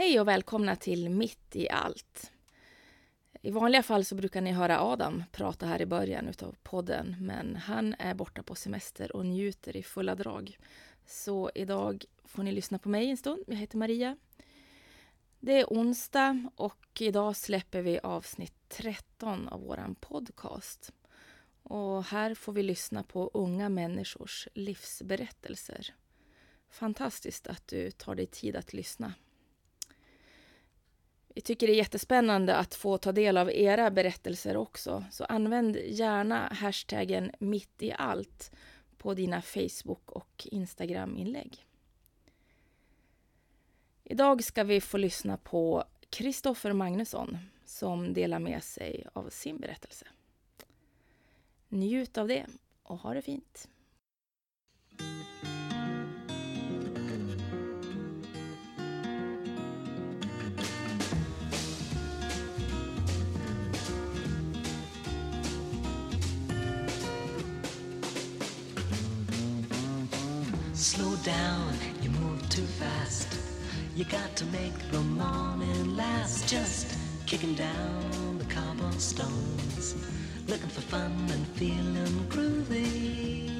Hej och välkomna till Mitt i allt. I vanliga fall så brukar ni höra Adam prata här i början utav podden, men han är borta på semester och njuter i fulla drag. Så idag får ni lyssna på mig en stund. Jag heter Maria. Det är onsdag och idag släpper vi avsnitt 13 av våran podcast. Och här får vi lyssna på unga människors livsberättelser. Fantastiskt att du tar dig tid att lyssna. Vi tycker det är jättespännande att få ta del av era berättelser också. Så använd gärna hashtaggen mitt i allt på dina Facebook och Instagram-inlägg. Idag ska vi få lyssna på Kristoffer Magnusson som delar med sig av sin berättelse. Njut av det och ha det fint. Slow down, you move too fast. You got to make the morning last. Just kicking down the cobblestones, looking for fun and feeling groovy.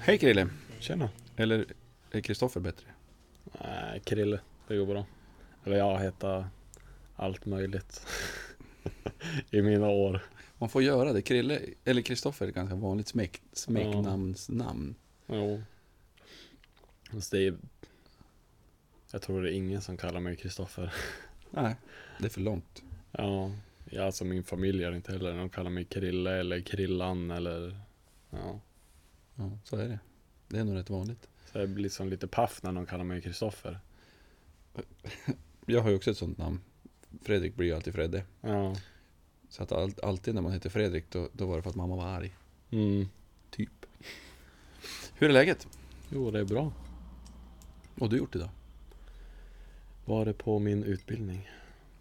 Hej Krille! Tjena. Eller är Kristoffer bättre? Nej, Krille. Det går bra. Eller jag heter allt möjligt. I mina år. Man får göra det. Krille, eller Kristoffer är ett ganska vanligt smek, smeknamnsnamn. Jo. Fast det är... Jag tror det är ingen som kallar mig Kristoffer. Nej, det är för långt. Ja. ja, alltså min familj är inte heller. De kallar mig Krille eller Krillan eller... Ja. Ja, så är det. Det är nog rätt vanligt. Så jag blir liksom lite paff när de kallar mig Kristoffer. Jag har ju också ett sånt namn. Fredrik blir ju alltid Fredde. Ja. Så att all, alltid när man heter Fredrik då, då var det för att mamma var arg. Mm. Typ. Hur är läget? Jo, det är bra. Vad har du gjort idag? Var det på min utbildning.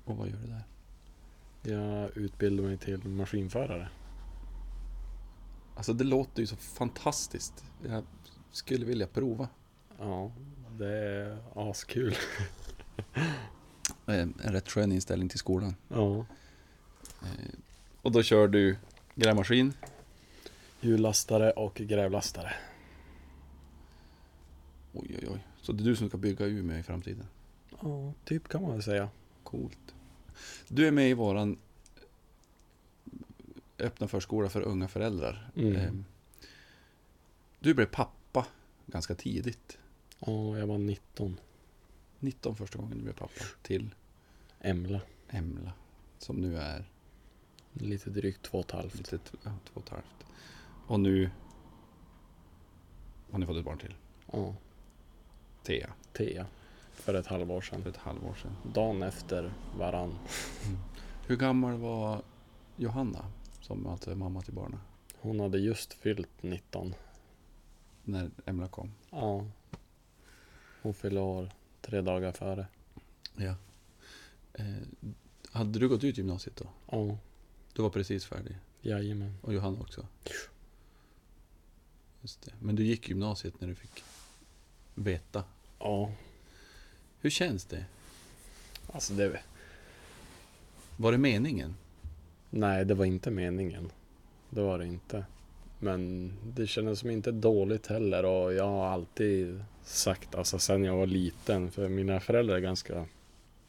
Och vad gör du där? Jag utbildade mig till maskinförare. Alltså det låter ju så fantastiskt. Jag skulle vilja prova. Ja, det är askul. Eh, En rätt skön inställning till skolan. Ja. Eh, Och då kör du grävmaskin. Hjullastare och grävlastare. Oj, oj, oj. Så det är du som ska bygga Umeå i framtiden? Ja, typ kan man väl säga. Coolt. Du är med i våran öppna förskola för unga föräldrar. Mm. Ehm, Du blev pappa ganska tidigt. Ja, jag var 19. 19 första gången du blev pappa. Till Emla. Emla. Som nu är Lite drygt två och ett halvt. lite, ja, två och ett halvt. Och nu har ni fått ett barn till. Ja, Thea. Thea. För ett halvår För sedan. ett halvår sedan. Dagen efter varann. Hur gammal var Johanna? Som alltså är mamma till barnen. Hon hade just fyllt 19. När Emla kom. Ja. Hon fyllde år tre dagar före. Ja. Eh, hade du gått ut gymnasiet då? Ja, Du var precis färdig. jajamän. Och Johanna också? Just det. Men du gick gymnasiet när du fick veta. Ja, Hur känns det? alltså det... Var det meningen? Nej, det var inte meningen. Det var det inte. Men det kändes som inte dåligt heller och jag har alltid sagt, alltså sen jag var liten, för mina föräldrar är ganska,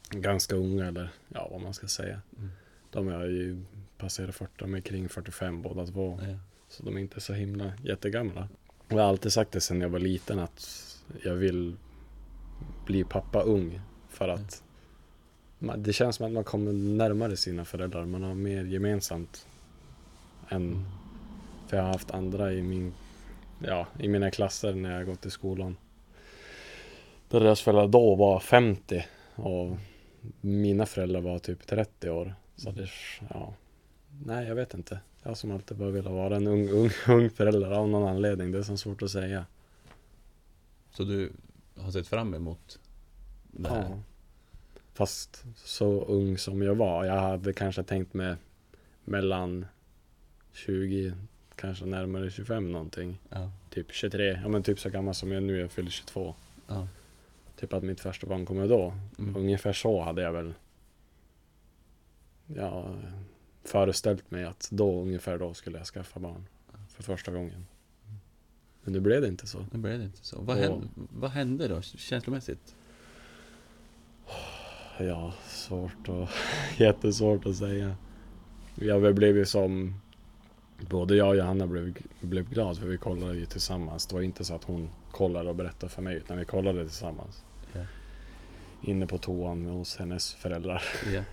ganska unga eller ja, vad man ska säga. Mm. De är ju passerat 40, de är kring 45 båda två. Ja. Så de är inte så himla jättegamla. Och jag har alltid sagt det sen jag var liten att jag vill bli pappa ung. För att man, det känns som att man kommer närmare sina föräldrar. Man har mer gemensamt. Än, Mm. för jag har haft andra i min ja, i mina klasser när jag gått i skolan. Där deras föräldrar då var 50 och mina föräldrar var typ 30 år. Så det, ja. Nej, jag vet inte. Jag som alltid bara velat vara en ung, ung, ung förälder av någon anledning. Det är så svårt att säga. Så du har sett fram emot det här? Ja. Fast så ung som jag var. Jag hade kanske tänkt mig mellan 23 kanske närmare 25 någonting. Ja. Typ 23, ja men typ så gammal som jag nu, jag fyller 22. Ja. Typ att mitt första barn kommer då. Mm. Ungefär så hade jag väl ja, föreställt mig att då, ungefär då skulle jag skaffa barn. För första gången. Men det blev det inte så. Nu blev det inte så. Vad, Och- hände, vad hände då känslomässigt? Ja, svårt och jättesvårt att säga. Jag blev ju som Både jag och Johanna blev, blev glada för vi kollade ju tillsammans. Det var inte så att hon kollade och berättade för mig utan vi kollade tillsammans. Ja. Inne på toan hos hennes föräldrar. Ja.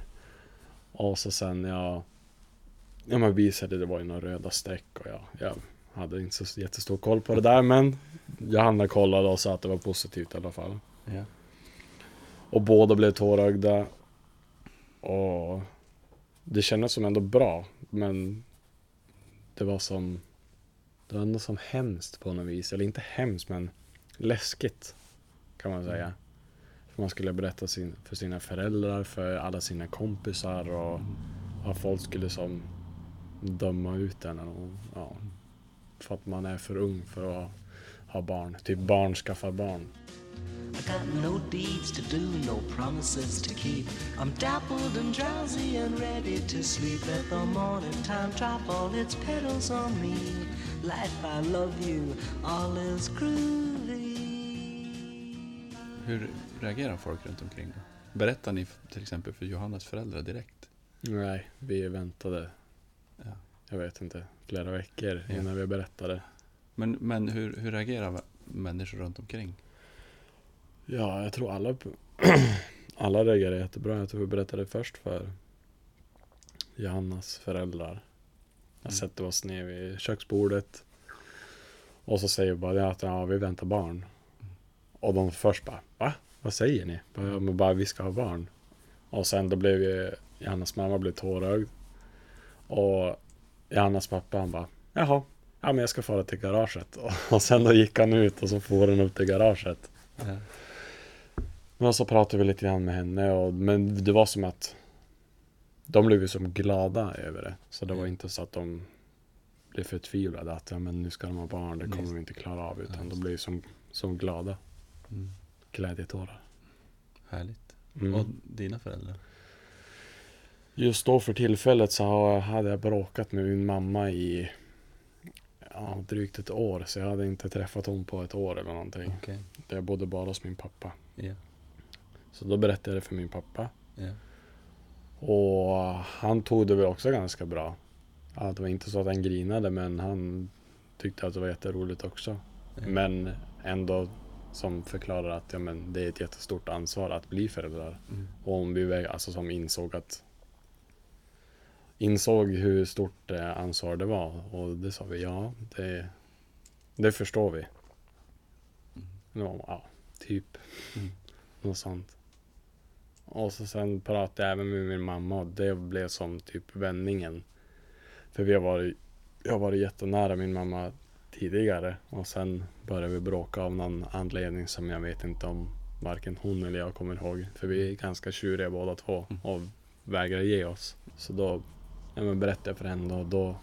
Och så sen jag Ja men visade det var ju några röda streck och jag, jag hade inte så jättestor koll på det där men Johanna kollade och sa att det var positivt i alla fall. Ja. Och båda blev tårögda. Och det kändes som ändå bra. Men det var som Det var ändå som hemskt på något vis. Eller inte hemskt men läskigt. Kan man säga. För man skulle berätta sin, för sina föräldrar, för alla sina kompisar och att folk skulle som döma ut en. Och, ja, för att man är för ung för att ha, barn. Typ barn skaffar barn. I got no deeds to do, no promises to keep. I'm dappled and drowsy and ready to sleep. Let the morning time drop all its petals on me. Life, I love you, all is groovy. Hur reagerar folk runt omkring? Berättar ni till exempel för Johannas föräldrar direkt? Nej, vi väntade, Ja. jag vet inte, flera veckor Ja. innan vi berättade. Men, men hur, hur reagerar människor runt omkring? Ja, jag tror alla, alla reagerade jättebra. Jag tror vi berättade först för Johannas föräldrar. Jag Mm. sätter oss ner vid köksbordet. Och så säger vi bara att ja, vi väntar barn. Och de först bara, va? Vad säger ni? Bara, "Ja, men bara vi ska ha barn. Och sen då blev ju Johannas mamma blev tårögd. Och Johannas pappa han bara, jaha, ja men jag ska fara till garaget. Och sen då gick han ut och så får han upp till garaget. Ja. Men så pratade vi lite grann med henne och, men det var som att de blev ju som glada över det. Så det var inte så att de blev förtvivlade att ja, men nu ska de ha barn, det kommer vi inte klara av. Utan de blev som, som glada. Mm. Glädjetårar. Härligt. Mm. Och dina föräldrar? Just då för tillfället så hade jag bråkat med min mamma i ja, drygt ett år. Så jag hade inte träffat hon på ett år eller någonting. Okej. Jag bodde bara hos min pappa. Ja. Så då berättade jag det för min pappa. Ja. Och han tog det väl också ganska bra. Ja, det var inte så att han grinade men han tyckte att det var jätteroligt också. Ja. Men ändå som förklarar att ja, men det är ett jättestort ansvar att bli föräldrar. Mm. Och om vi alltså som insåg att insåg hur stort eh, ansvar det var och det sa vi ja, det, det förstår vi. Det var, ja, typ Mm. något sånt. Och så sen pratade jag även med min mamma och det blev som typ vändningen. För vi har varit, jag har varit jättenära min mamma tidigare och sen började vi bråka av någon anledning som jag vet inte om varken hon eller jag kommer ihåg. För vi är ganska tjuriga båda två Mm. och vägrar ge oss. Så då ja, men berättade jag för henne och då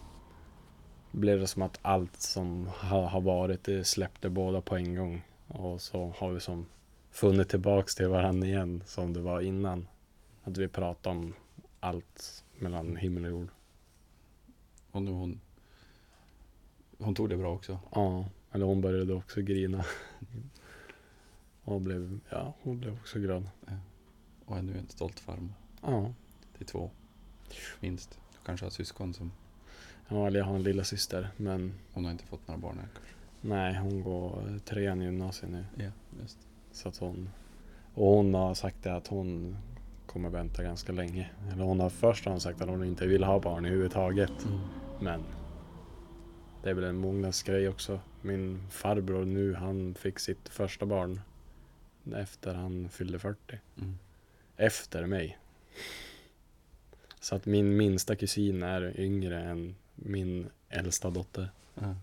blev det som att allt som har, har varit det släppte båda på en gång. Och så har vi som funnit tillbaks till varandra igen som det var innan. Att vi pratade om allt mellan himmel och jord. Och nu hon... Hon tog det bra också. Ja, eller hon började också grina. Och blev, ja, hon blev också glad. Och är nu en stolt farmor. Ja, Till två. Minst. Kanske har syskon som... ja eller jag har en lilla syster men Hon har inte fått några barn än kanske. nej, hon går trean i gymnasiet nu. Ja, just. Så att hon, och hon har sagt det att hon kommer vänta ganska länge. Eller hon har först har hon sagt att hon inte vill ha barn överhuvudtaget. Mm. Men det är väl en mognadsgrej också. Min farbror nu, han fick sitt första barn efter han fyllde 40. Mm. Efter mig. Så att min minsta kusin är yngre än min äldsta dotter. Ja.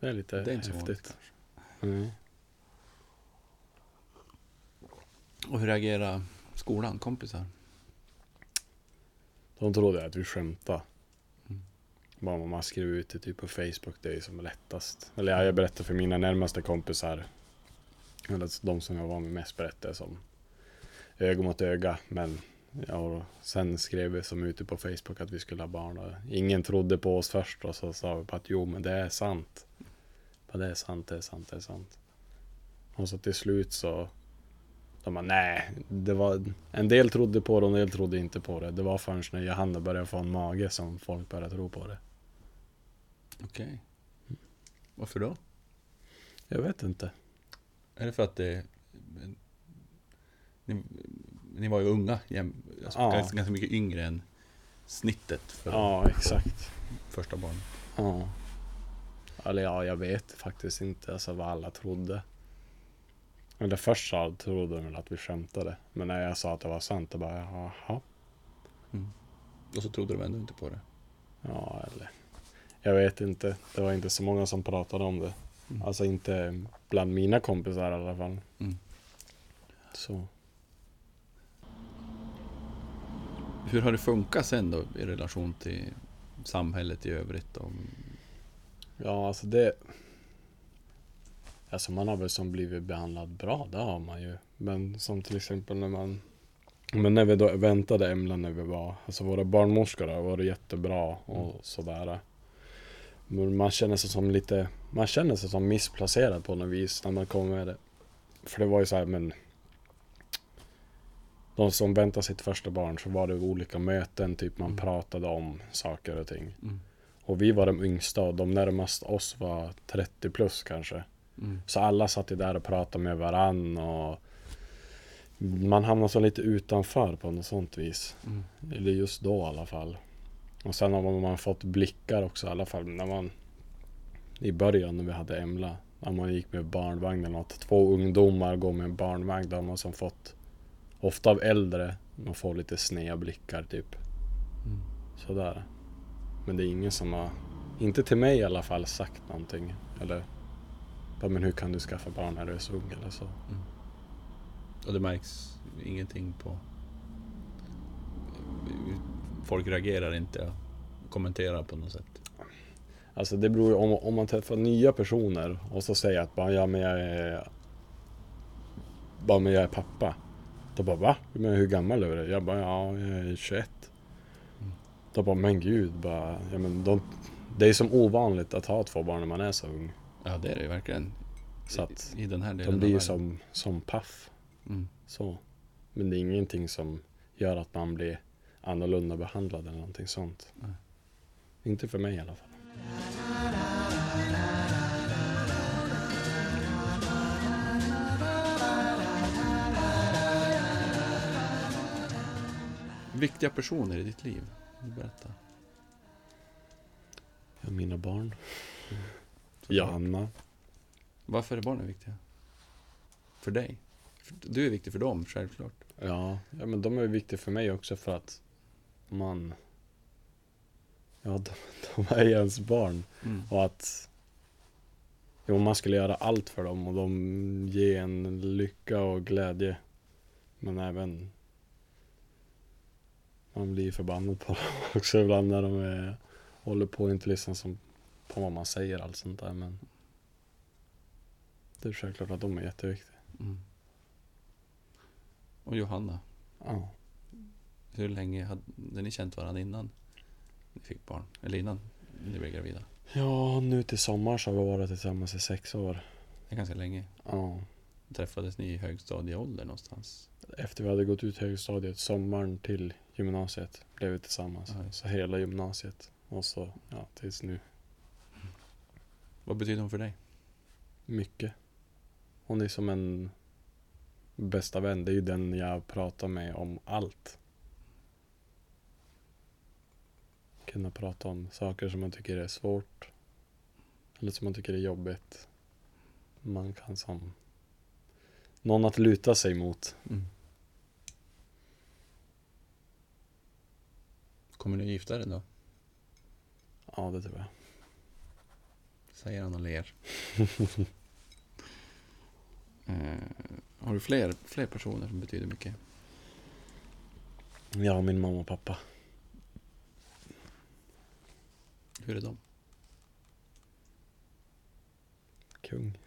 Det är lite Det är inte häftigt. Mm. Och hur reagerar skolan, kompisar? De trodde att vi skämtade. Mm. Bara man skriver ut det typ på Facebook, det är som lättast. Eller ja, jag berättar för mina närmaste kompisar. Eller de som jag var med mest berättade som öga mot öga. Men ja, och sen skrev vi som ute på Facebook att vi skulle ha barn. Och ingen trodde på oss först och så sa vi på att jo men det är sant. Bara, det är sant, det är sant, det är sant. Och så till slut så de bara, nej, det var, en del trodde på det och en del trodde inte på det. Det var förrän när Johanna började få en mage som folk började tro på det. Okej. Varför då? Jag vet inte. Är det för att det... Ni, ni var ju unga, alltså Ja. ganska, ganska mycket yngre än snittet för Ja, exakt. första barnet. Ja. Eller ja, jag vet faktiskt inte alltså, vad alla trodde. Eller först så trodde de väl att vi skämtade. Men när jag sa att det var sant, då bara jaha. Och så trodde de ändå inte på det. Ja, eller. Jag vet inte. Det var inte så många som pratade om det. Mm. Alltså inte bland mina kompisar i alla fall. Mm. Så. Hur har det funkat sen då i relation till samhället i övrigt? Då? Ja, alltså det... Alltså man har väl som blivit behandlad bra, det har man ju. Men som till exempel när man... Men när vi då väntade Emla när vi var... Alltså våra barnmorskor har varit jättebra och Mm. sådär. Men man känner sig som lite... Man känner sig som missplacerad på något vis när man kommer med det. För det var ju så här, men... De som väntar sitt första barn så var det olika möten, typ man Mm. pratade om saker och ting. Mm. Och vi var de yngsta och de närmast oss var 30 plus kanske. Mm. Så alla satt ju där och pratade med varann och man hamnade så lite utanför på något sånt vis. Mm. Eller just då i alla fall. Och sen har man fått blickar också i alla fall när man i början när vi hade Emla. När man gick med barnvagn eller något. Två ungdomar går med en barnvagn. Då har man som fått ofta av äldre. Man får lite sneda blickar typ. Mm. Sådär. Men det är ingen som har, inte till mig i alla fall, sagt någonting. Eller, bara, men hur kan du skaffa barn när du är så ung eller så. Och det märks ingenting på... Folk reagerar inte och kommenterar på något sätt. Alltså det beror ju om, om man träffar nya personer och så säger att bara, ja men jag är... Bara men jag är pappa. Då bara va? Men hur gammal är du? Jag bara ja, jag är 21. Mm. Då bara men gud, bara, ja men de, det är som ovanligt att ha två barn när man är så ung. Ja, det är det ju verkligen. Så att I den här delen de blir ju som, som paff. Mm. Så. Men det är ingenting som gör att man blir annorlunda behandlad eller någonting sånt. Nej. Inte för mig i alla fall. Viktiga personer i ditt liv. Berätta? Har mina barn. Johanna. Varför är barnen viktiga? För dig? Du är viktig för dem, självklart. Ja, ja, men de är viktiga för mig också för att man... Ja, de, de är ens barn. Mm. Och att... Jo, man skulle göra allt för dem och de ger en lycka och glädje. Men även... Man blir förbannad på dem också ibland när de är, håller på och inte lyssnar som, på vad man säger allt sånt där. Men det är självklart att de är jätteviktiga. Mm. Och Johanna, Ja. hur länge hade ni känt varandra innan ni fick barn? Eller innan ni blev gravida? Ja, nu till sommar så har vi varit tillsammans i sex år. Det är ganska länge. Ja. Träffades ni i högstadieålder någonstans? Efter vi hade gått ut högstadiet, sommaren till gymnasiet, blev vi tillsammans. Just Så hela gymnasiet. Och så, ja, tills nu. Vad betyder hon för dig? Mycket. Hon är som en bästa vän. Det är ju den jag pratar med om allt. Kunna prata om saker som man tycker är svårt. Eller som man tycker är jobbigt. Man kan som någon att luta sig mot. Mm. Kommer ni gifta er då? Ja, det tror jag. Säger han och ler. eh, har du fler, fler personer som betyder mycket? Ja, min mamma och pappa. Hur är de? Kung.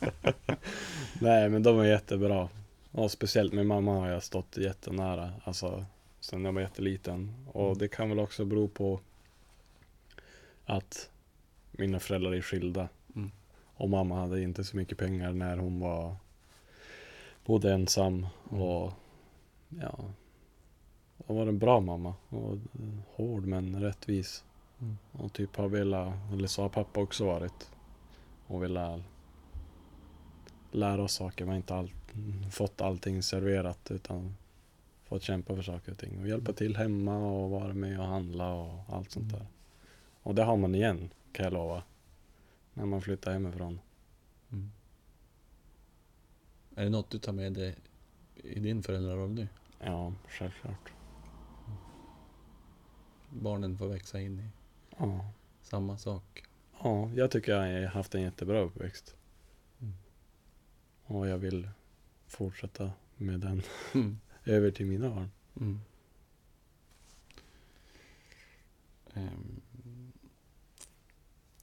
Nej men de är jättebra. Och speciellt min mamma har jag stått jättenära. Alltså sen jag var jätteliten. Och det kan väl också bero på att mina föräldrar är skilda. Mm. Och mamma hade inte så mycket pengar när hon var bodde ensam. Och ja. Hon var en bra mamma. Och hård men rättvis. Mm. Och typ har velat, eller så har pappa också varit. Och velat lära oss saker. Man har inte all, fått allting serverat utan fått kämpa för saker och ting. Och hjälpa till hemma och vara med och handla och allt sånt där. Och det har man igen kan jag lova. När man flyttar hemifrån. Mm. Är det något du tar med dig i din föräldraroll nu? Ja, självklart. Barnen får växa in i Ja. samma sak. ja, jag tycker jag har haft en jättebra uppväxt. Mm. Och jag vill fortsätta med den Mm. Över till mina barn. Mm. Ehm,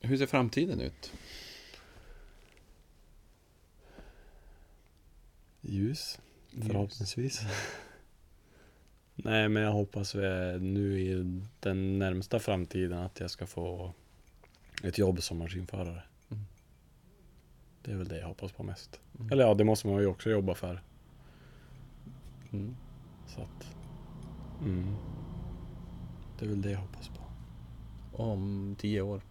hur ser framtiden ut? Ljus, förhoppningsvis. Nej, men jag hoppas nu i den närmsta framtiden att jag ska få ett jobb som maskinförare. Mm. Det är väl det jag hoppas på mest. Mm. Eller ja, det måste man ju också jobba för. Mm. Så att, mm. Det är väl det jag hoppas på. Om tio år?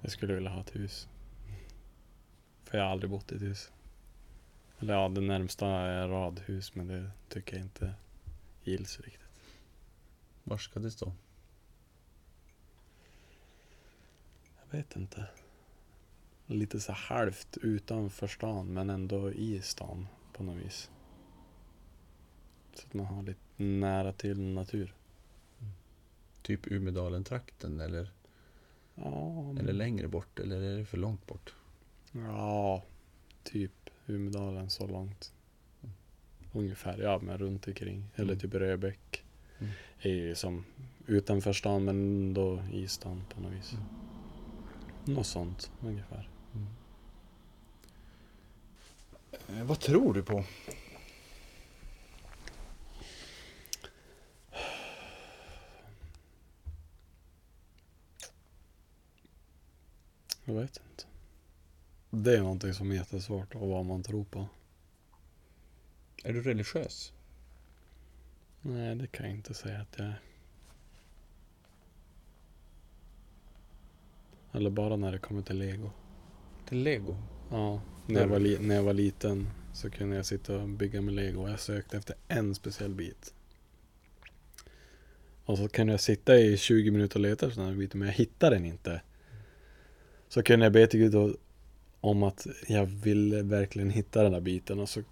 Jag skulle vilja ha ett hus. För jag har aldrig bott i ett hus. Eller ja, det närmsta är radhus, men det tycker jag inte gills riktigt. Var ska det stå? Jag vet inte. Lite så halvt utanför stan, men ändå i stan på något vis. Så att man har lite nära till natur. Typ Umedalen-trakten eller, Ja, eller längre bort? Eller är det för långt bort? ja typ Umedalen så långt. Ungefär, ja men runt omkring. Eller Mm. typ Röbäck. Mm. Är ju som utanför stan men ändå i stan på något vis. Mm. Något sånt ungefär. Eh, vad tror du på? Jag vet inte. Det är någonting som är jättesvårt och vad man tror på. Är du religiös? Nej, det kan jag inte säga att jag är. Eller bara när det kommer till lego. Till lego? Ja, när jag, var li- när jag var liten så kunde jag sitta och bygga med lego jag sökte efter en speciell bit. Och så kunde jag sitta i 20 minuter och leta efter den här biten men jag hittade den inte. Så kunde jag be till Gud om att jag ville verkligen hitta den där biten och så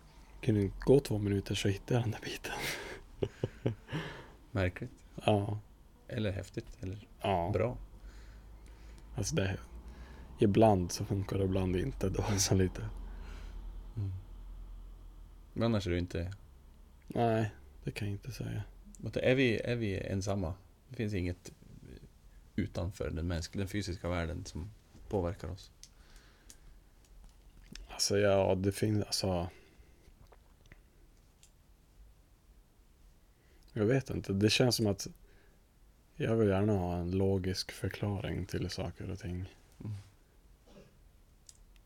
kunde det gå två minuter så hittade jag den där biten. Märkligt. Ja, Eller häftigt? Eller ja. bra? Alltså det, ibland så funkar det, ibland inte. Det var så lite. Men annars är du inte... Nej, det kan jag inte säga. Är vi, är vi ensamma? Det finns inget utanför den mänskliga, den fysiska världen som påverkar oss? Alltså ja, det finns alltså. Jag vet inte, det känns som att jag vill gärna ha en logisk förklaring till saker och ting. Mm.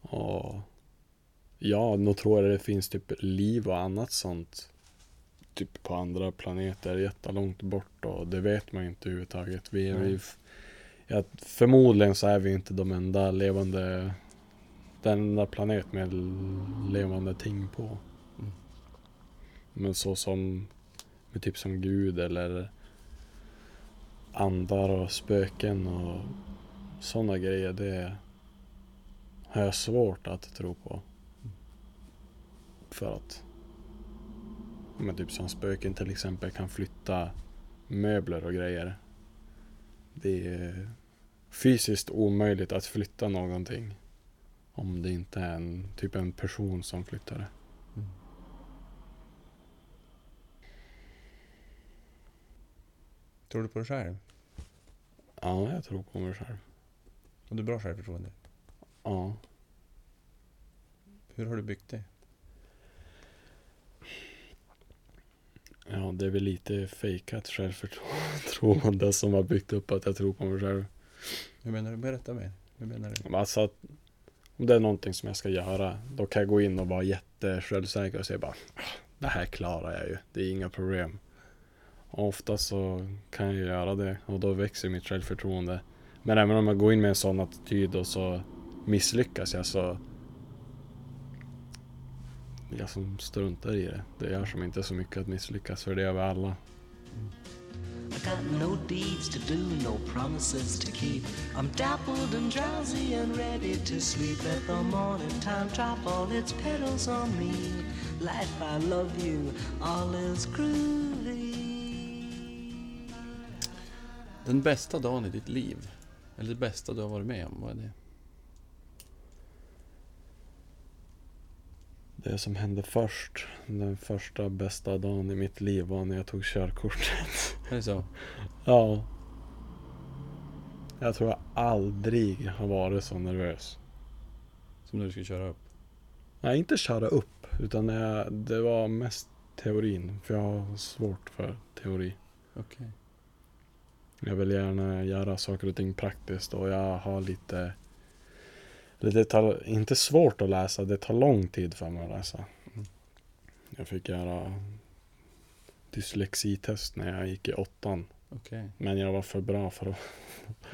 Och ja, nog tror jag det finns typ liv och annat sånt. Typ på andra planeter jättelångt bort och det vet man ju inte överhuvudtaget. Vi, Nej. vi, ja, förmodligen så är vi inte de enda levande den enda planet med levande ting på. Mm. Men så som med typ som Gud eller andar och spöken och sådana grejer. Det har jag svårt att tro på. För att men typ som spöken till exempel kan flytta möbler och grejer. Det är fysiskt omöjligt att flytta någonting. Om det inte är en, typ en person som flyttar det. Mm. Tror du på det själv? Ja, jag tror på mig själv. Och du har bra självförtroende. Ja. Hur har du byggt det? Ja, det är väl lite fejkat självförtroende som har byggt upp att jag tror på mig själv. Hur menar du? Berätta mer. Hur menar du? Alltså att om det är någonting som jag ska göra, då kan jag gå in och vara jättesjälvsäker och säga bara "Ah, Det här klarar jag ju, det är inga problem. Och ofta så kan jag göra det och då växer mitt självförtroende. Men även om jag går in med en sån attityd och så misslyckas jag så jag som struntar i det. Det gör som inte så mycket att misslyckas för det gör vi alla. I got no deeds to do, no promises to keep. I'm dappled and drowsy and ready to sleep. Let the morning time drop all its petals on me. Life, I love you, all is groovy. Den bästa dagen i ditt liv? Eller det bästa du har varit med om? Vad är det? Det som hände först, den första bästa dagen i mitt liv var när jag tog körkortet. Är det så? Ja. Jag tror jag aldrig har varit så nervös. Som när du skulle köra upp? Nej, inte köra upp. Utan jag, det var mest teorin. För jag har svårt för teori. Okej. Jag vill gärna göra saker och ting praktiskt och jag har lite... Det tar, inte svårt att läsa, det tar lång tid för mig att läsa. Jag fick göra dyslexitest när jag gick i åttan. Okej. Men jag var för bra för att...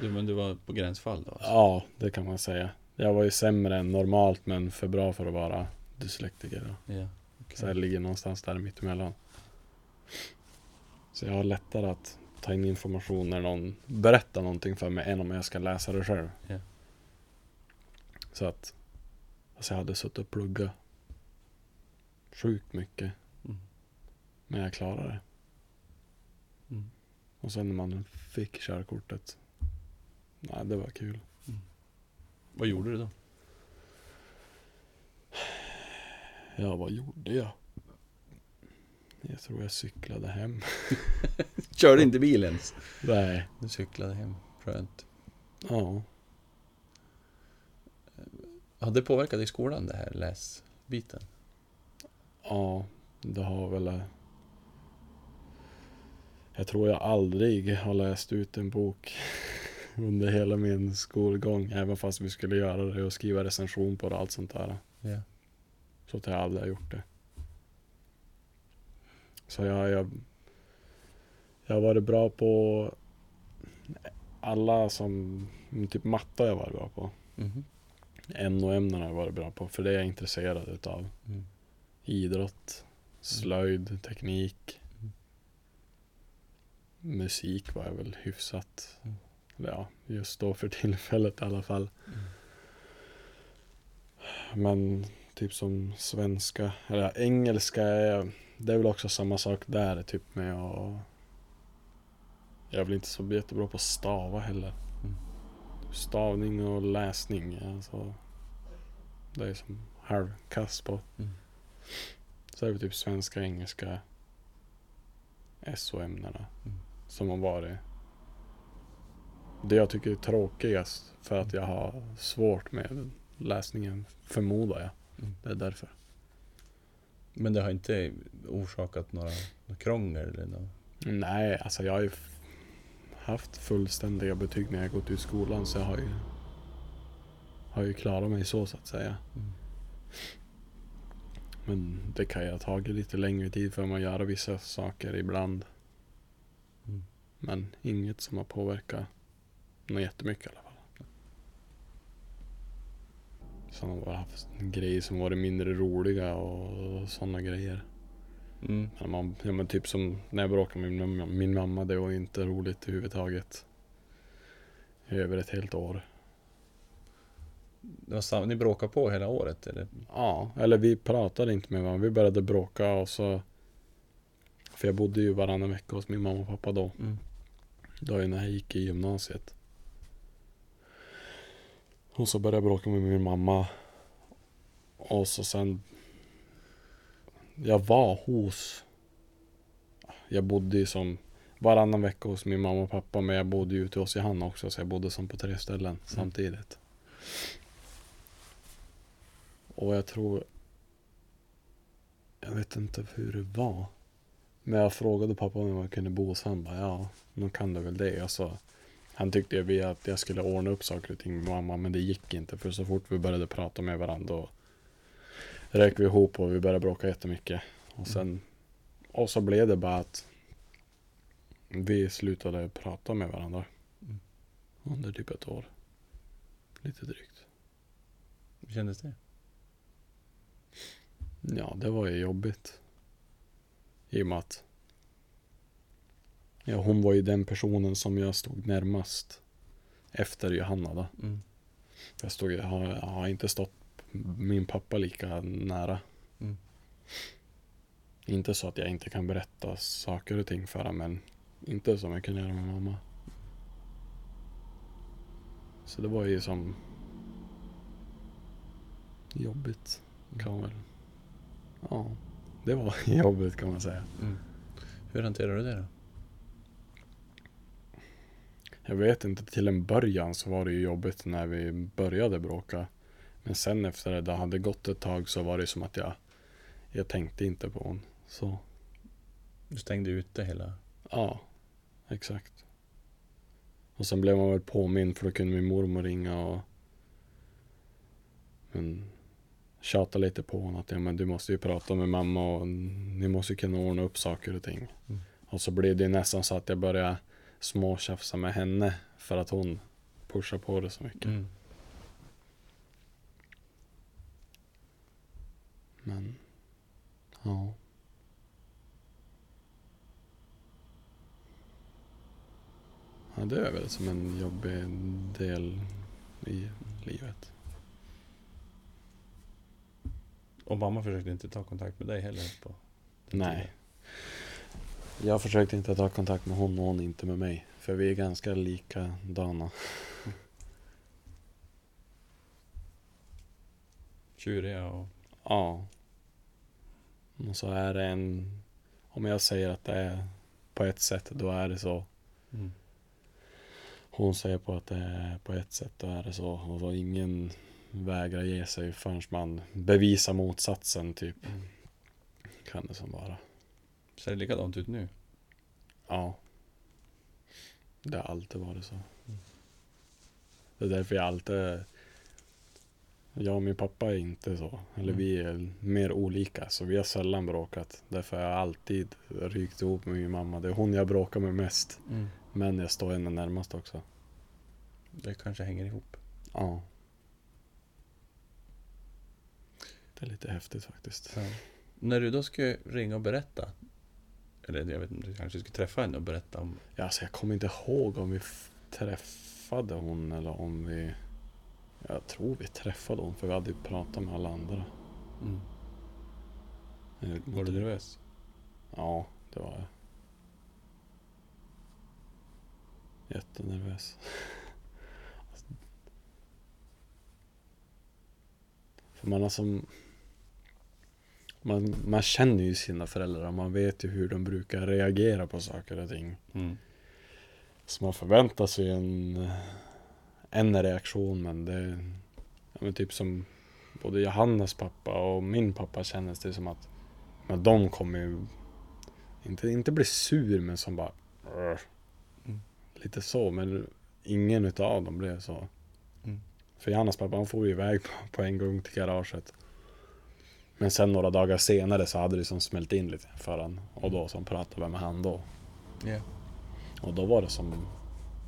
Du, men du var på gränsfall då? Alltså. Ja, det kan man säga. Jag var ju sämre än normalt men för bra för att vara dyslektiker. Då. Ja. okej. Så jag ligger någonstans där mittemellan. Så jag har lättare att ta in information när någon berättar någonting för mig än om jag ska läsa det själv. Ja. Så att alltså jag hade suttit och pluggat sjukt mycket. Mm. Men jag klarade det. Mm. Och sen när man fick körkortet. Nej, det var kul. Vad gjorde du då? Ja, vad gjorde jag? Jag tror jag cyklade hem. Körde inte bil ens? Nej. Du cyklade hem. Skönt. Ja. Har det påverkat dig i skolan det här läsbiten? Ja, det har väl... eh, Jag tror jag aldrig har läst ut en bok under hela min skolgång. Även fast vi skulle göra det och skriva recension på det och allt sånt där. Ja. Så att jag aldrig har gjort det. Så jag, jag, jag har varit bra på alla som, typ matte har jag varit bra på. Mhm. NO-ämnen har jag varit bra på, för det är jag intresserad utav. Mm. Idrott, slöjd, teknik. Mm. Musik var jag väl hyfsat. Mm. Ja, just då för tillfället i alla fall. Men typ som svenska, eller engelska, är, det är väl också samma sak där. Typ med att... Jag är väl inte så jättebra på att stava heller. Stavning och läsning, alltså. Det är som halvkass på. Mm. Så är det typ svenska, engelska, SO-ämnena Mm. som har varit det jag tycker är tråkigast för att jag har svårt med läsningen, förmodar jag. Mm. Det är därför. Men det har inte orsakat några, några krångel eller något? Nej, alltså jag har ju haft fullständiga betyg när jag gått ut skolan så jag har ju har ju klarat mig så så att säga. Mm. Men det kan ju ha tagit lite längre tid för mig att göra vissa saker ibland. Mm. Men inget som har påverkat något jättemycket i alla fall. Sen har jag haft grejer som varit mindre roliga och sådana grejer. Mm. Man, ja, men typ som när jag bråkade med min, mamma- min mamma, det var inte roligt överhuvudtaget. I över ett helt år. Det var sam- ni bråkade på hela året eller? Ja, eller vi pratade inte med varandra. Vi började bråka och så... För jag bodde ju varannan vecka hos min mamma och pappa då. Mm. Då är när jag gick i gymnasiet. Och så började jag bråka med min mamma. Och så sen... Jag var hos... Jag bodde ju som varannan vecka hos min mamma och pappa. Men jag bodde ju ute hos Johanna också. Så jag bodde som på tre ställen samtidigt. Och jag tror... Jag vet inte hur det var. Men jag frågade pappa om jag kunde bo hos han bara, ja, nu kan du väl det. Sa, han tyckte ju att jag skulle ordna upp saker och ting med mamma, men det gick inte. För så fort vi började prata med varandra och rök vi ihop och vi började bråka jättemycket. Och sen, och så blev det bara att vi slutade prata med varandra. Mm. Under typ ett år. Lite drygt. Hur kändes det? Ja, det var ju jobbigt. I och med att ja, hon var ju den personen som jag stod närmast efter Johanna då. Mm. Jag, stod, jag, har, jag har inte stått min pappa lika nära. Mm. Inte så att jag inte kan berätta saker och ting för honom, men inte som jag kunde göra med mamma. Så det var ju som jobbigt kan man väl. Ja, det var jobbigt kan man säga. Mm. Hur hanterar du det då? Jag vet inte, till en början så var det ju jobbigt när vi började bråka. Men sen efter det, det hade gått ett tag så var det som att jag, jag tänkte inte på hon. Så Du stängde ute hela... ja, exakt. Och sen blev man väl påmind för då kunde min mormor ringa och men, tjata lite på honom att ja, men du måste ju prata med mamma och ni måste ju kunna ordna upp saker och ting. Mm. Och så blev det nästan så att jag började småtjafsa med henne för att hon pushar på det så mycket. Mm. Men, ja. Ja, det är väl som en jobbig del i livet. Och mamma försökte inte ta kontakt med dig heller? På Nej. tiden? Jag försökte inte ta kontakt med hon och hon inte med mig. För vi är ganska likadana. Tjuriga och... Ja. Och så är det en... Om jag säger att det är på ett sätt, då är det så. Mm. Hon säger på att det är på ett sätt, då är det så. Och så ingen vägrar ge sig förrän man bevisar motsatsen, typ. Mm. Kan det som vara. Ser det likadant ut nu? Ja. Det har alltid varit så. Det är därför jag alltid... Jag och min pappa är inte så. Eller Mm. vi är mer olika. Så vi har sällan bråkat. Därför har jag alltid rykt ihop med min mamma. Det är hon jag bråkar med mest. Mm. Men jag står henne närmast också. Det kanske hänger ihop. Ja. Det är lite häftigt faktiskt. Ja. När du då ska ringa och berätta, eller jag vet inte, du kanske ska träffa henne och berätta om... Ja, alltså jag kommer inte ihåg om vi träffade hon eller om vi... Jag tror vi träffade hon för vi hade ju pratat med alla andra. Mm. Vet Var du nervös? Ja, det var jag. Jättenervös. För man har som... Man, man känner ju sina föräldrar och man vet ju hur de brukar reagera på saker och ting. Mm. Så man förväntar sig en, en reaktion men det... Ja, men typ som både Johannas pappa och min pappa kändes det som att men de kommer ju inte, inte bli sur men som bara. Mm. Lite så men ingen utav dem blev så. Mm. För Johannas pappa han får ju iväg på, på en gång till garaget. Men sen några dagar senare så hade det som smält in lite för han. Och då som pratade med han då. Ja. Och då var det som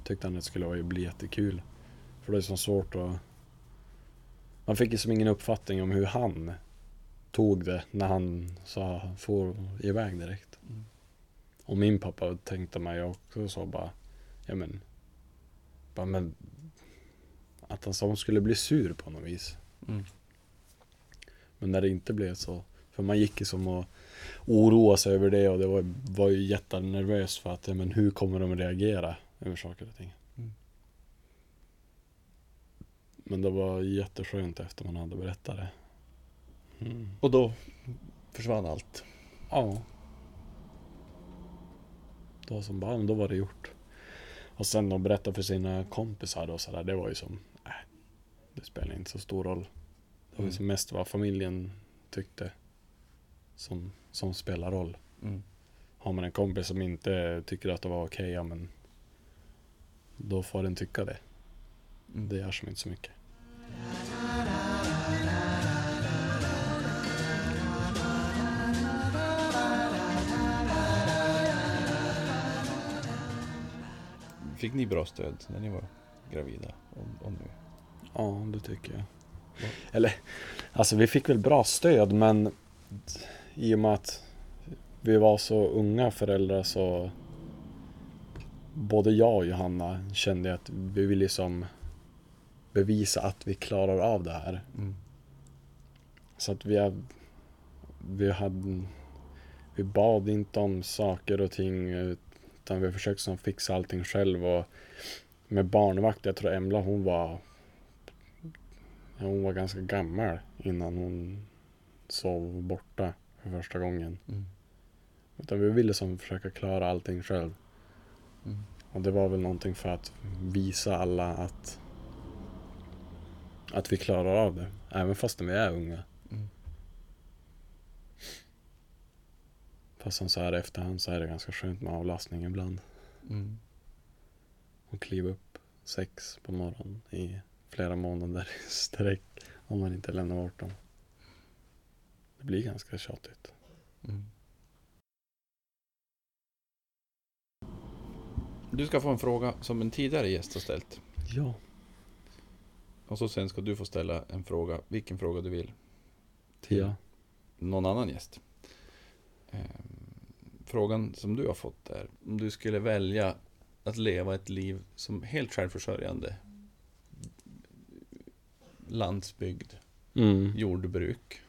Tyckte han det skulle bli jättekul För det är så svårt att Man fick ju som ingen uppfattning om hur han Tog det när han sa får iväg direkt Mm. Och min pappa tänkte mig också så bara Ja men bara, men Att han sa skulle bli sur på något vis Mm. Men när det inte blev så För man gick ju som och oroa sig över det och det var, var ju jättenervös för att ja, men hur kommer de reagera över saker och ting. Mm. Men det var jätteskönt efter man hade berättat det. Mm. Och då försvann allt. Ja. Då som barn, då var det gjort. Och sen att berätta för sina kompisar och sådär, det var ju som, äh, det spelar inte så stor roll. Det var ju Mm. som mest vad familjen tyckte som, som spelar roll. Mm. Har man en kompis som inte tycker att det var okej, ja men då får den tycka det. Det gör som inte så mycket. Fick ni bra stöd när ni var gravida och, och nu? Ja, det tycker jag. Ja. Eller, alltså vi fick väl bra stöd men i och med att vi var så unga föräldrar så både jag och Johanna kände att vi ville liksom bevisa att vi klarar av det här. Mm. Så att vi, har- vi hade Vi bad inte om saker och ting utan vi försökte som fixa allting själv och med barnvakt, jag tror Emla hon var Hon var ganska gammal innan hon sov borta för första gången. Mm. Utan vi ville som försöka klara allting själv. Mm. Och det var väl någonting för att visa alla att att vi klarar av det. Även fast vi är unga. Mm. Fast så här i efterhand så är det ganska skönt med avlastning ibland. Mm. Och kliva upp sex på morgonen i flera månader i sträck. Om man inte lämnar bort dem. Det blir ganska tjatigt. Mm. Du ska få en fråga som en tidigare gäst har ställt. Ja. Och så sen ska du få ställa en fråga, vilken fråga du vill, Tia. någon annan gäst. Ehm, Frågan som du har fått är, om du skulle välja att leva ett liv som helt självförsörjande, landsbygd, Mm. jordbruk.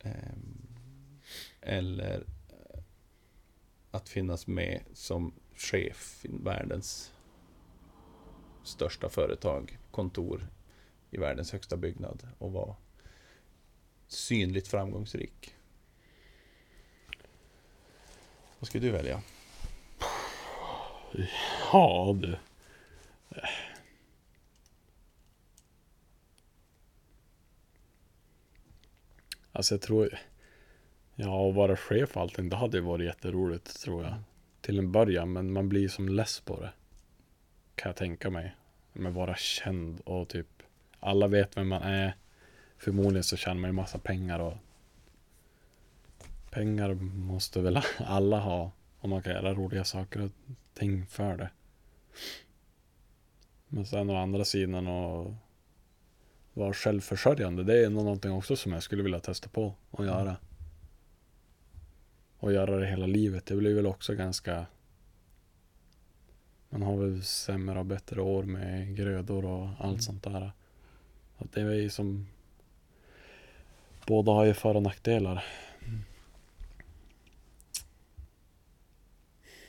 Ehm, Eller att finnas med som chef i världens största företag, kontor i världens högsta byggnad och vara synligt framgångsrik. Vad skulle du välja? Ja du. Alltså jag tror Ja, att vara chef och allting, det hade ju varit jätteroligt tror jag. Till en början, men man blir som less på det. Kan jag tänka mig. Men vara känd och typ Alla vet vem man är. Förmodligen så tjänar man ju massa pengar och Pengar måste väl alla ha om man kan göra roliga saker och ting för det. Men sen å andra sidan och. vara självförsörjande, det är nog någonting också som jag skulle vilja testa på och göra. Och göra det hela livet, det blir väl också ganska man har väl sämre och bättre år med grödor och allt Mm. sånt där. Att det är ju som Båda har ju för och nackdelar.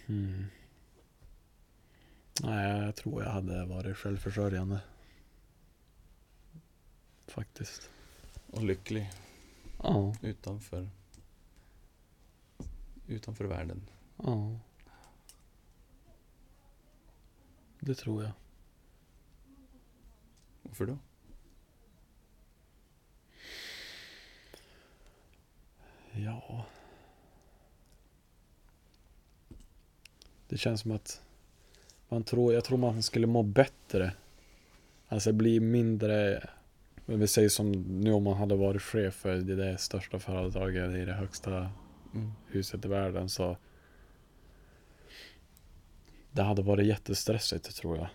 Mm. Nej, jag tror jag hade varit självförsörjande. Faktiskt. Och lycklig Ja, utanför utanför världen. ja. Det tror jag. Varför då? Ja. Det känns som att man tror, jag tror man skulle må bättre. Alltså bli mindre, vi säger som nu om man hade varit chef för det där största företaget i det högsta Mm. huset i världen så det hade varit jättestressigt tror jag.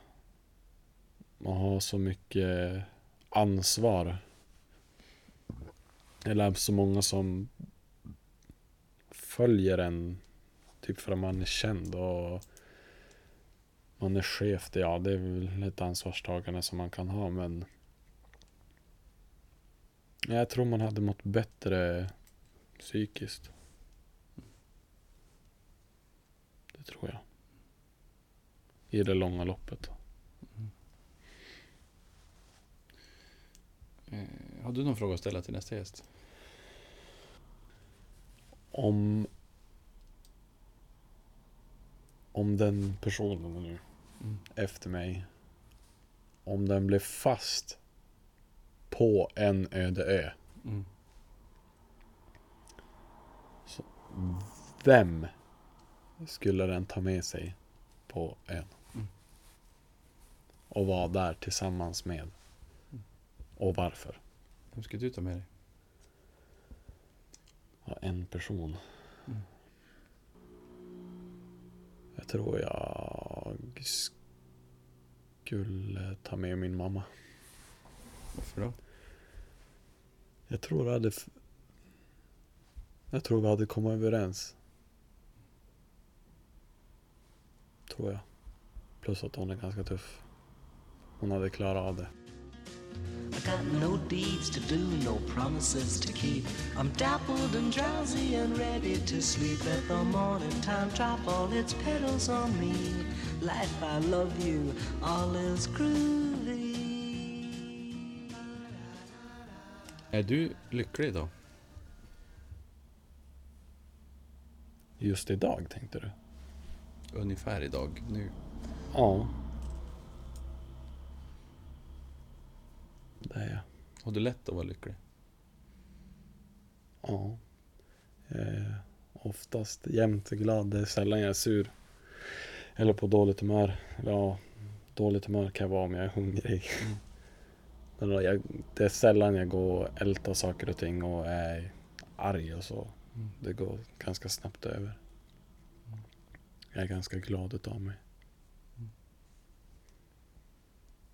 Man har så mycket ansvar. Eller så många som följer en typ för att man är känd och man är chef. Ja, det är väl ett ansvarstagande som man kan ha men jag tror man hade mått bättre psykiskt. Det tror jag. I det långa loppet. Eh, har du någon fråga att ställa till nästa gäst? Om om den personen nu Mm. efter mig, om den blev fast på en öde ö, Mm. vem skulle den ta med sig på ön? Och vara där tillsammans med? Och varför? Vem ska du ta med dig? Ja, en person. Mm. Jag tror jag skulle ta med min mamma. Varför då? Jag tror vi hade... Jag tror vi hade kommit överens. Tror jag. Plus att hon är ganska tuff. Hon hade klarat av det. I got no deeds to do, no promises to keep. I'm dappled and drowsy and ready to sleep. Let the morning time drop all its petals on me. Life, I love you, all is groovy. Är du lycklig idag? Just idag tänkte du? Ungefär idag, nu. Ja. Det är jag. Har du lätt att vara lycklig? Ja. Jag är oftast jämt glad. Det är sällan jag är sur. Eller på dåligt humör. Ja, dåligt humör kan jag vara om jag är hungrig. Mm. Men då jag, det är sällan jag går och ältar saker och ting och är arg och så. Mm. Det går ganska snabbt över. Jag är ganska glad utav mig.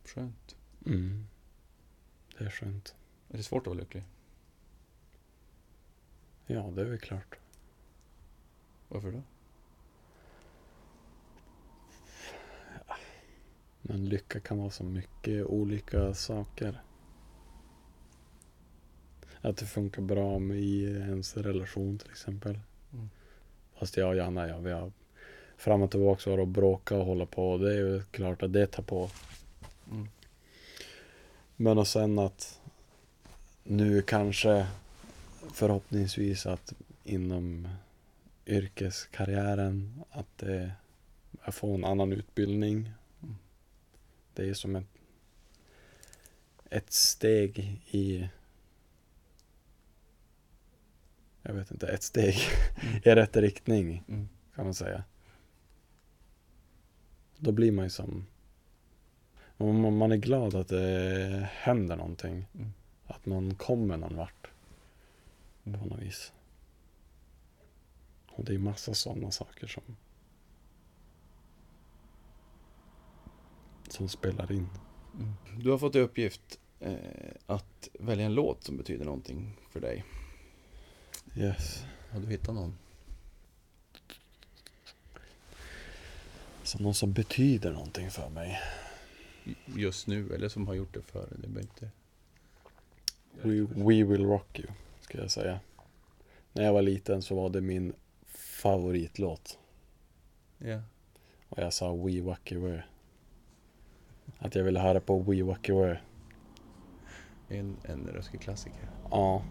Skönt. Mm. Det är skönt. Är det svårt att vara lycklig? Ja, det är väl klart. Varför då? Men lycka kan vara så mycket olika saker. Att det funkar bra med i ens relation till exempel. Mm. Fast jag och Janna, ja, vi har fram och tillbaka varit och bråka och hålla på. Det är ju klart att det tar på. Mm. Men och sen att nu kanske förhoppningsvis att inom yrkeskarriären att det, jag får en annan utbildning. Det är som ett, ett steg i jag vet inte, ett steg Mm. i rätt riktning Mm. kan man säga. Då blir man ju som man, man är glad att det händer någonting. Mm. Att man kommer någon vart på Mm. något vis. Och det är massa sådana saker som som spelar in. Mm. Du har fått i uppgift eh, att välja en låt som betyder någonting för dig. Yes. Har du hittat någon? Som någon som betyder någonting för mig. Just nu, eller som har gjort det förr. Det behöver inte... We, we will rock you, ska jag säga. När jag var liten så var det min favoritlåt. Ja. Och jag sa We Wacky Were. Att jag ville höra på We Wacky Were. En, en ruskig klassiker. Ja.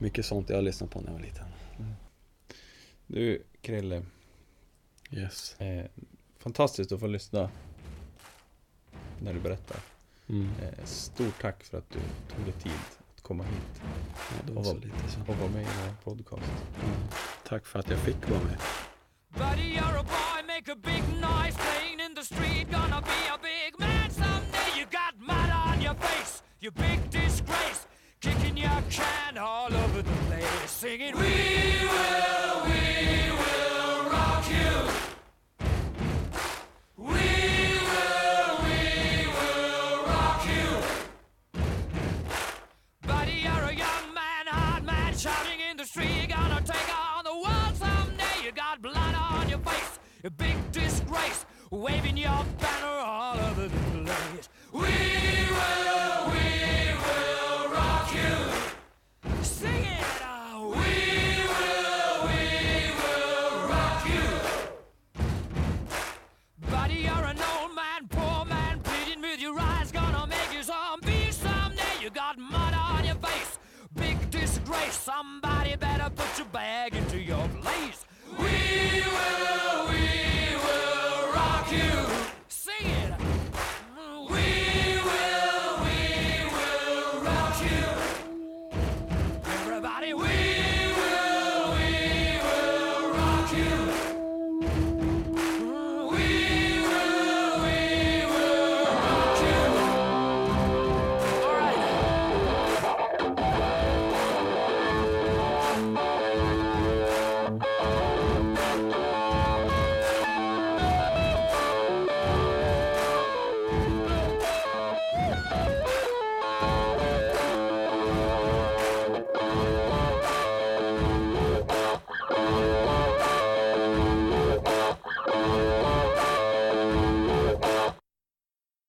Mycket sånt jag lyssnade på när jag var liten. Du, Krille. Yes. Eh, fantastiskt att få lyssna när du berättar. Mm. Eh, stort tack för att du tog dig tid att komma hit Ja, det var Och så vad- lite så. och vara med i vår podcast. Mm. Tack för att jag fick vara med. Buddy, you're a boy, make a big noise playing in the street. Gonna be a big man someday. You got mud on your face, you big disgrace. Kicking your can all over the place, singing, We will, we shouting in the street. You're gonna take on the world someday. You got blood on your face, a big disgrace, waving your banner all over the place. We bag